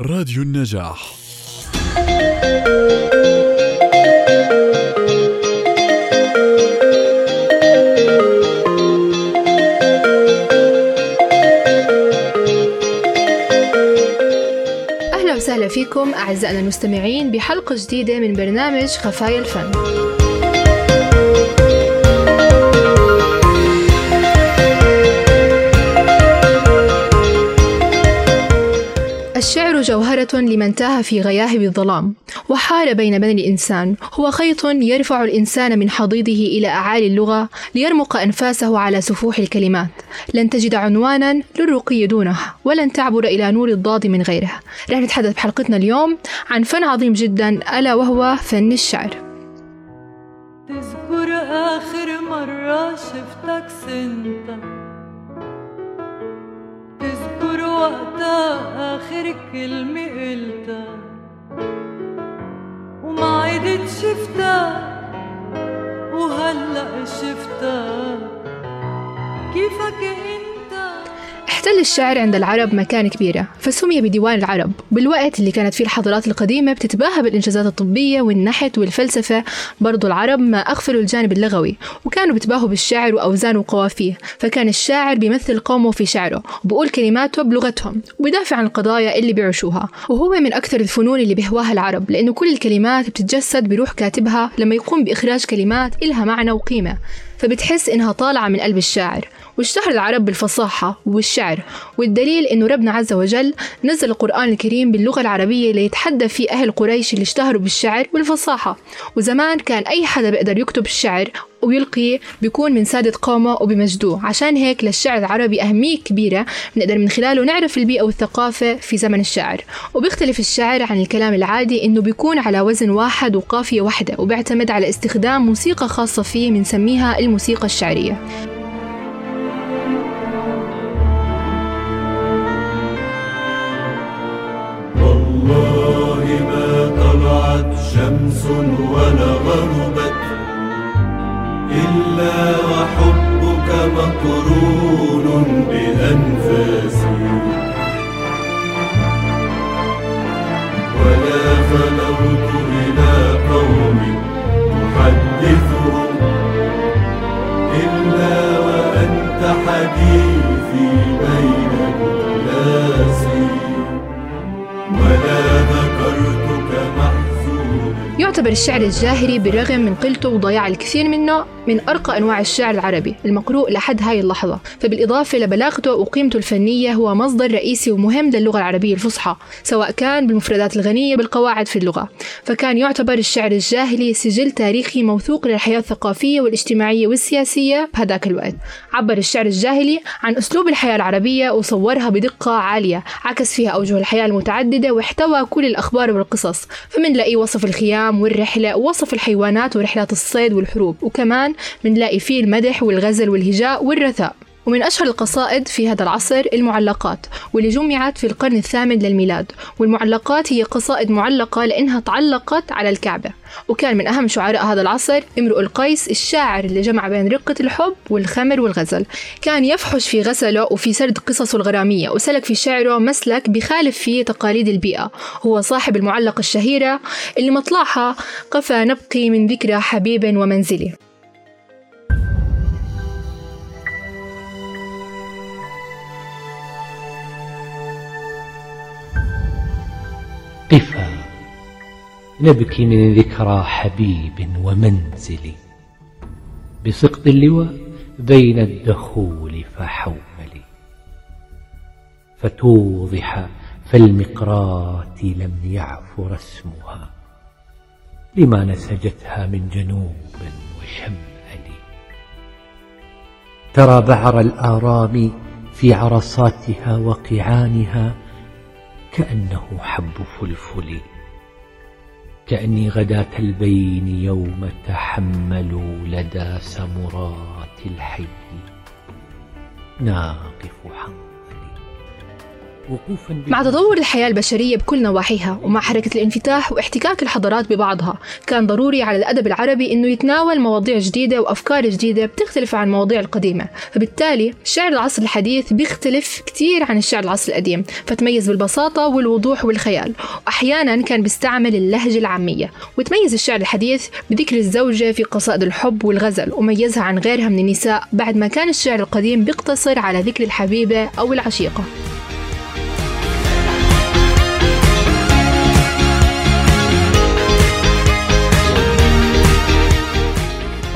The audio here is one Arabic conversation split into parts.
راديو النجاح. أهلا وسهلا فيكم أعزائنا المستمعين بحلقة جديدة من برنامج خفايا الفن. الشعر جوهرة لمن تاه في غياهب الظلام. وحال بين بني الإنسان. هو خيط يرفع الإنسان من حضيضه إلى أعالي اللغة ليرمق أنفاسه على سفوح الكلمات. لن تجد عنوانا للرقي دونه ولن تعبر إلى نور الضاد من غيره. رح نتحدث بحلقتنا اليوم عن فن عظيم جدا ألا وهو فن الشعر. تذكر آخر مرة شفتك سنتا. وقتها آخر كلمة قلتها. وما عدت شفتها وهلأ شفتها. كيفك انت احتل الشعر عند العرب مكانة كبيرة فسمي بديوان العرب. بالوقت اللي كانت فيه الحضارات القديمة بتتباهى بالإنجازات الطبية والنحت والفلسفة. برضو العرب ما أغفلوا الجانب اللغوي وكانوا بيتباهوا بالشعر وأوزان وقوافيه فكان الشاعر بيمثل قومه في شعره وبقول كلماته بلغتهم وبيدافع عن القضايا اللي بيعيشوها. وهو من أكثر الفنون اللي بيهواها العرب لأنه كل الكلمات بتتجسد بروح كاتبها لما يقوم بإخراج كلمات إلها معنى وقيمة. فبتحس إنها طالعة من قلب الشاعر. واشتهر العرب بالفصاحة والشعر. والدليل إنه ربنا عز وجل نزل القرآن الكريم باللغة العربية ليتحدى فيه أهل قريش اللي اشتهروا بالشعر والفصاحة. وزمان كان أي حدا بيقدر يكتب الشعر ويلقي بيكون من سادة قومة وبمجدوه عشان هيك للشعر العربي أهمية كبيرة بنقدر من خلاله نعرف البيئة والثقافة في زمن الشعر. وبيختلف الشعر عن الكلام العادي إنه بيكون على وزن واحد وقافية واحدة وبيعتمد على استخدام موسيقى خاصة فيه بنسميها الموسيقى الشعرية. شمس ولا غربت إلا وحبك مقرون الشعر الجاهلي بالرغم من قلته وضياع الكثير منه من أرقى أنواع الشعر العربي المقروء لحد هاي اللحظة. فبالإضافة لبلاغته وقيمته الفنية هو مصدر رئيسي ومهم للغة العربية الفصحى سواء كان بالمفردات الغنية بالقواعد في اللغة. فكان يعتبر الشعر الجاهلي سجل تاريخي موثوق للحياة الثقافية والاجتماعية والسياسية بهذاك الوقت. عبر الشعر الجاهلي عن أسلوب الحياة العربية وصورها بدقة عالية عكس فيها أوجه الحياة المتعددة واحتوى كل الأخبار والقصص. فمنلاقي وصف الخيام والرحلة ووصف الحيوانات ورحلات الصيد والحروب وكمان منلاقي فيه المدح والغزل والهجاء والرثاء. ومن أشهر القصائد في هذا العصر المعلقات واللي جمعت في القرن الثامن للميلاد. والمعلقات هي قصائد معلقة لأنها تعلقت على الكعبة. وكان من أهم شعراء هذا العصر امرؤ القيس الشاعر اللي جمع بين رقة الحب والخمر والغزل. كان يفحش في غزله وفي سرد قصصه الغرامية وسلك في شعره مسلك بخالف فيه تقاليد البيئة. هو صاحب المعلقة الشهيرة اللي مطلعها قفا نبقي من ذكرى حبيب ومنزلي نبكي من ذكرى حبيب ومنزل. بسقط اللواء بين الدخول فحوملي فتوضح فالمقرات لم يعف رسمها لما نسجتها من جنوب وشمال. ترى بعر الآرام في عرصاتها وقيعانها كأنه حب فلفل. كأني غداة البين يوم تحملوا لدى سمرات الحي. ناقف حنظلي مع تطور الحياة البشرية بكل نواحيها ومع حركة الانفتاح واحتكاك الحضارات ببعضها كان ضروري على الأدب العربي أنه يتناول مواضيع جديدة وأفكار جديدة بتختلف عن المواضيع القديمة. فبالتالي شعر العصر الحديث بيختلف كتير عن الشعر العصر القديم فتميز بالبساطة والوضوح والخيال. وأحيانا كان بيستعمل اللهجة العامية وتميز الشعر الحديث بذكر الزوجة في قصائد الحب والغزل وميزها عن غيرها من النساء بعد ما كان الشعر القديم بيقتصر على ذكر الحبيبة أو العشيقة.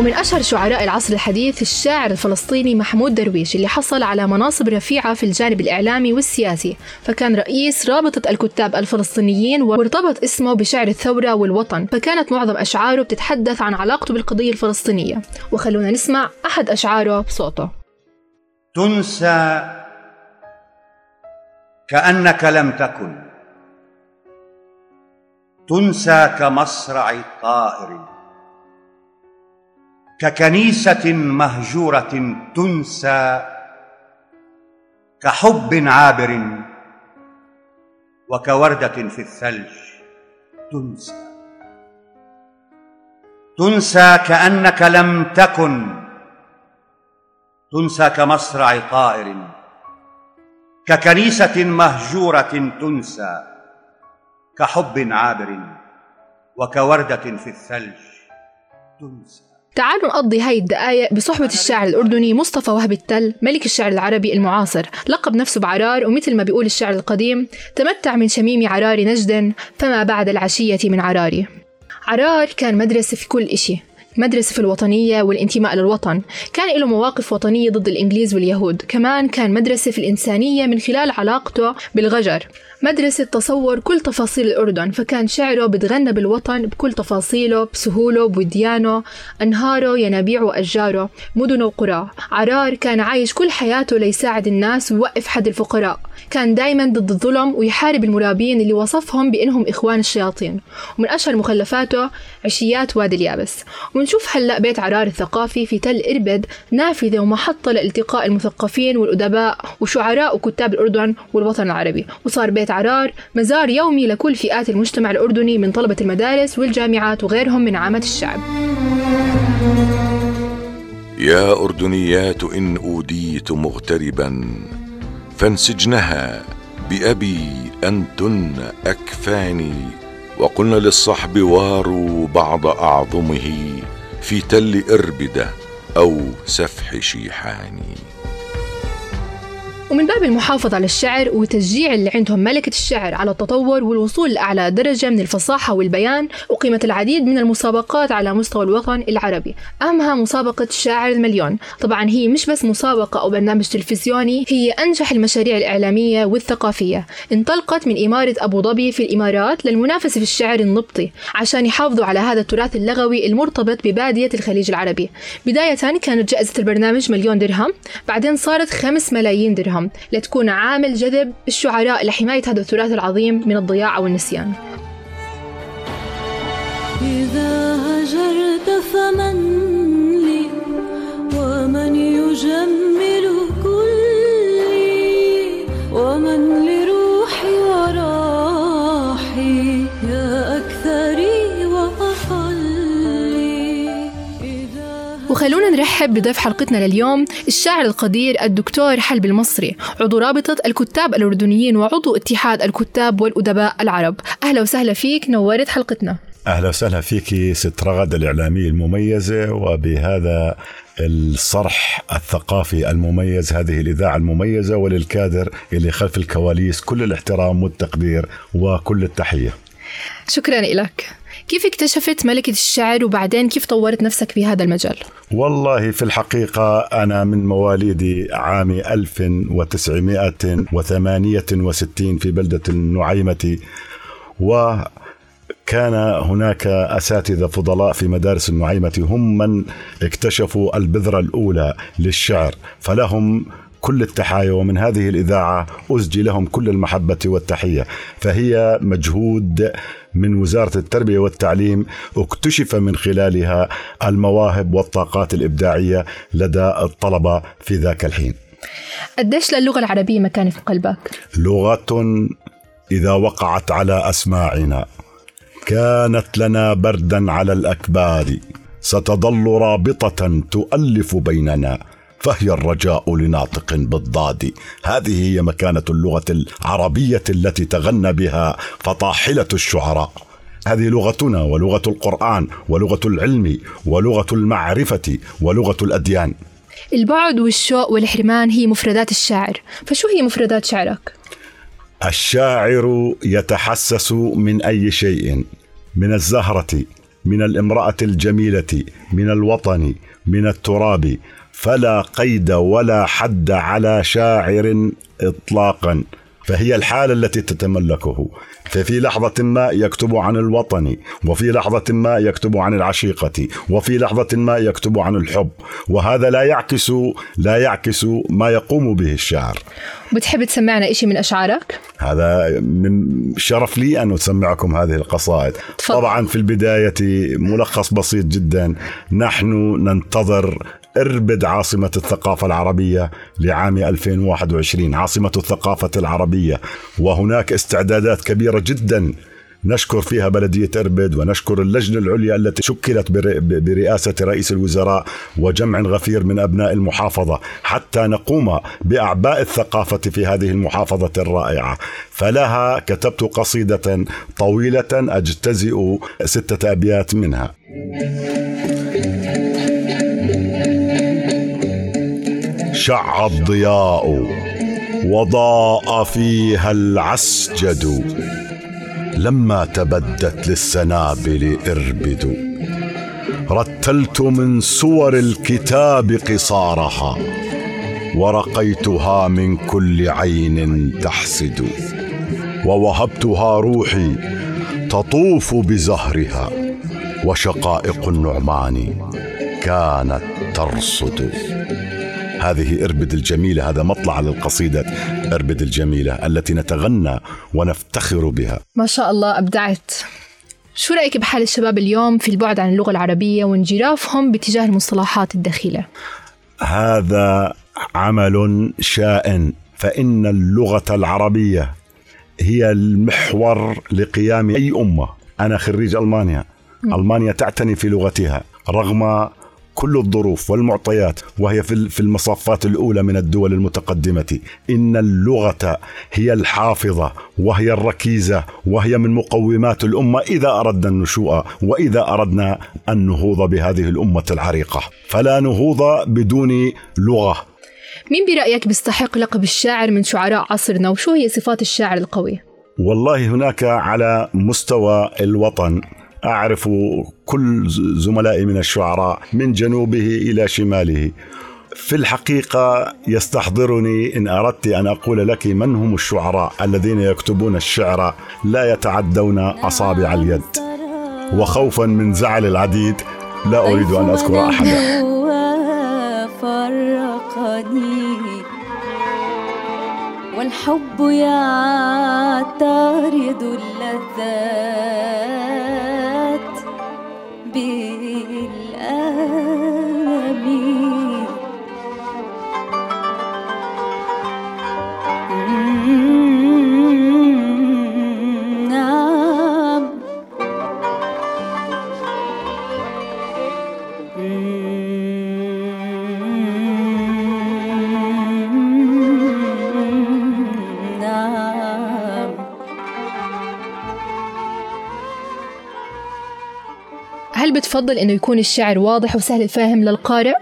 ومن أشهر شعراء العصر الحديث الشاعر الفلسطيني محمود درويش اللي حصل على مناصب رفيعة في الجانب الإعلامي والسياسي فكان رئيس رابطة الكتاب الفلسطينيين وارتبط اسمه بشعر الثورة والوطن فكانت معظم أشعاره بتتحدث عن علاقته بالقضية الفلسطينية وخلونا نسمع أحد أشعاره بصوته. تنسى كأنك لم تكن. تنسى كمصرع طائر ككنيسة مهجورة تنسى كحب عابر وكوردة في الثلج تنسى. تنسى كأنك لم تكن تنسى كمصرع طائر ككنيسة مهجورة تنسى كحب عابر وكوردة في الثلج تنسى. تعالوا نقضي هاي الدقايق بصحبة الشاعر الأردني مصطفى وهب التل ملك الشعر العربي المعاصر. لقب نفسه بعرار ومثل ما بيقول الشعر القديم تمتع من شميم عرار نجدا فما بعد العشية من عراري. عرار كان مدرسة في كل إشي مدرسة في الوطنية والانتماء للوطن. كان له مواقف وطنية ضد الإنجليز واليهود. كمان كان مدرسة في الإنسانية من خلال علاقته بالغجر. مدرسة تصور كل تفاصيل الأردن فكان شعره بتغنى بالوطن بكل تفاصيله بسهوله بوديانه أنهاره ينابيعه وأشجاره مدنه وقراه. عرار كان عايش كل حياته ليساعد الناس ويوقف حد الفقراء. كان دايما ضد الظلم ويحارب المرابين اللي وصفهم بأنهم إخوان الشياطين. ومن أشهر مخلفاته عشيات وادي اليابس. ونشوف هلأ بيت عرار الثقافي في تل إربد نافذة ومحطة لالتقاء المثقفين والأدباء وشعراء وكتاب الأردن والوطن العربي. وصار بيت عرار مزار يومي لكل فئات المجتمع الأردني من طلبة المدارس والجامعات وغيرهم من عامة الشعب. يا أردنيات إن أوديت مغتربا فانسجنها بأبي أنتن أكفاني. وقلنا للصحب واروا بعض أعظمه في تل إربدة أو سفح شيحاني. ومن باب المحافظة على الشعر وتشجيع اللي عندهم ملكة الشعر على التطور والوصول لأعلى درجة من الفصاحة والبيان أقيمت العديد من المسابقات على مستوى الوطن العربي. أهمها مسابقة شاعر المليون. طبعا هي مش بس مسابقة أو برنامج تلفزيوني هي أنجح المشاريع الإعلامية والثقافية. انطلقت من إمارة أبو ظبي في الإمارات للمنافسة في الشعر النبطي عشان يحافظوا على هذا التراث اللغوي المرتبط ببادية الخليج العربي. بداية كانت جائزة البرنامج مليون درهم بعدين صارت خمس ملايين درهم. لهم لتكون عامل جذب الشعراء لحماية هذا التراث العظيم من الضياع أو النسيان إذا هجرت فمن لي ومن يجمل نرحب بضيف حلقتنا لليوم الشاعر القدير الدكتور حلب المصري عضو رابطة الكتاب الأردنيين وعضو اتحاد الكتاب والأدباء العرب. أهلا وسهلا فيك نورت حلقتنا. أهلا وسهلا فيك ست رغد الاعلاميه المميزه وبهذا الصرح الثقافي المميز هذه الإذاعة المميزة وللكادر اللي خلف الكواليس كل الاحترام والتقدير وكل التحية. شكرا لك. كيف اكتشفت ملكة الشعر وبعدين كيف طورت نفسك في هذا المجال؟ والله في الحقيقة أنا من مواليد عام 1968 في بلدة النعيمة و كان هناك أساتذة فضلاء في مدارس النعيمة هم من اكتشفوا البذرة الأولى للشعر فلهم كل التحايا ومن هذه الإذاعة أزجي لهم كل المحبة والتحية فهي مجهود من وزارة التربية والتعليم اكتشف من خلالها المواهب والطاقات الإبداعية لدى الطلبة في ذاك الحين. قديش للغة العربية مكانة في قلبك؟ لغة إذا وقعت على أسماعنا كانت لنا بردا على الأكباد ستظل رابطة تؤلف بيننا فهي الرجاء لناطق بالضاد. هذه هي مكانة اللغة العربية التي تغنى بها فطاحلة الشعراء. هذه لغتنا ولغة القرآن ولغة العلم ولغة المعرفة ولغة الأديان. البعد والشوق والحرمان هي مفردات الشاعر. فشو هي مفردات شعرك؟ الشاعر يتحسس من أي شيء؟ من الزهرة من الامرأة الجميلة من الوطن من التراب. فلا قيد ولا حد على شاعر اطلاقا. فهي الحالة التي تتملكه. ففي لحظة ما يكتب عن الوطن وفي لحظة ما يكتب عن العشيقة وفي لحظة ما يكتب عن الحب. وهذا لا يعكس لا يعكس ما يقوم به الشاعر. بتحب تسمعنا إشي من أشعارك؟ هذا من شرف لي أن أسمعكم هذه القصائد. تفضل. طبعا في البداية ملخص بسيط جدا. نحن ننتظر اربد عاصمة الثقافة العربية لعام 2021 عاصمة الثقافة العربية. وهناك استعدادات كبيرة جدا. نشكر فيها بلدية إربد ونشكر اللجنة العليا التي شكلت بر- برئاسة رئيس الوزراء وجمع غفير من أبناء المحافظة. حتى نقوم بأعباء الثقافة في هذه المحافظة الرائعة. فلها كتبت قصيدة طويلة أجتزئ ستة أبيات منها. شع الضياء وضاء فيها العسجد لما تبدت للسنابل إربد. رتلت من سور الكتاب قصارها ورقيتها من كل عين تحسد. ووهبتها روحي تطوف بزهرها وشقائق النعمان كانت ترصد. هذه إربد الجميلة هذا مطلع للقصيدة. إربد الجميلة التي نتغنى ونفتخر بها. ما شاء الله أبدعت. شو رأيك بحال الشباب اليوم في البعد عن اللغة العربية وانجرافهم باتجاه المصطلحات الدخيلة؟ هذا عمل شائن فإن اللغة العربية هي المحور لقيام أي أمة. أنا خريج ألمانيا. ألمانيا تعتني في لغتها رغم كل الظروف والمعطيات وهي في في المصافات الأولى من الدول المتقدمة. إن اللغة هي الحافظة وهي الركيزة وهي من مقومات الأمة إذا أردنا النشوء وإذا أردنا النهوض بهذه الأمة العريقة. فلا نهوض بدون لغة. مين برأيك بيستحق لقب الشاعر من شعراء عصرنا؟ وشو هي صفات الشاعر القوي؟ والله هناك على مستوى الوطن أعرف كل زملائي من الشعراء من جنوبه إلى شماله. في الحقيقة يستحضرني إن أردت أن أقول لك من هم الشعراء الذين يكتبون الشعر لا يتعدون أصابع اليد. وخوفا من زعل العديد لا أريد أن أذكر أحدا. فرقني والحب يعترض هل بتفضل إنه يكون الشعر واضح وسهل الفهم للقارئ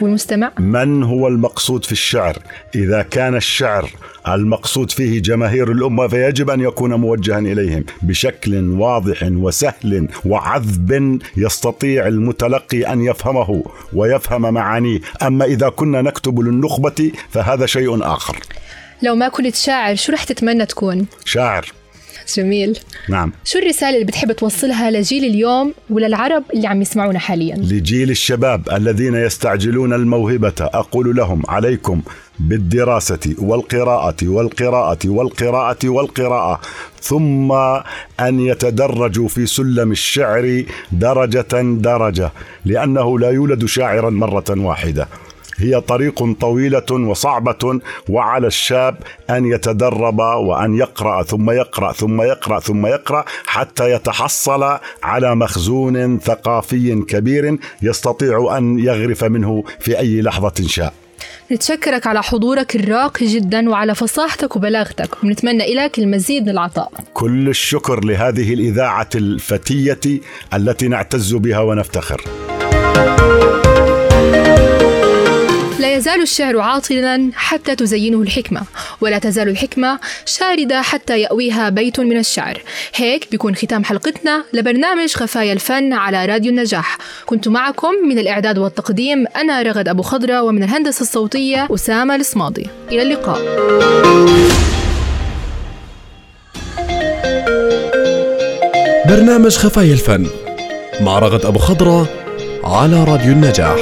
والمستمع؟ من هو المقصود في الشعر إذا كان الشعر المقصود فيه جماهير الأمة فيجب أن يكون موجها إليهم بشكل واضح وسهل وعذب يستطيع المتلقي أن يفهمه ويفهم معانيه أما إذا كنا نكتب للنخبة فهذا شيء آخر لو ما كنت شاعر شو رح تتمنى تكون؟ شاعر جميل. نعم. شو الرسالة اللي بتحب توصلها لجيل اليوم وللعرب اللي عم يسمعونا حاليا؟ لجيل الشباب الذين يستعجلون الموهبة. أقول لهم عليكم بالدراسة والقراءة والقراءة والقراءة والقراءة ثم أن يتدرجوا في سلم الشعر درجة درجة لأنه لا يولد شاعرا مرة واحدة. هي طريق طويلة وصعبة وعلى الشاب أن يتدرب وأن يقرأ ثم يقرأ ثم يقرأ ثم يقرأ حتى يتحصل على مخزون ثقافي كبير يستطيع أن يغرف منه في أي لحظة شاء. نتشكرك على حضورك الراقي جدا وعلى فصاحتك وبلاغتك. ونتمنى لك المزيد من العطاء. كل الشكر لهذه الإذاعة الفتية التي نعتز بها ونفتخر. لا يزال الشعر عاطلا حتى تزينه الحكمة ولا تزال الحكمة شاردة حتى يأويها بيت من الشعر. هيك بيكون ختام حلقتنا لبرنامج خفايا الفن على راديو النجاح. كنت معكم من الإعداد والتقديم أنا رغد أبو خضرة ومن الهندسة الصوتية أسامة الصماضي إلى اللقاء. برنامج خفايا الفن مع رغد أبو خضرة على راديو النجاح.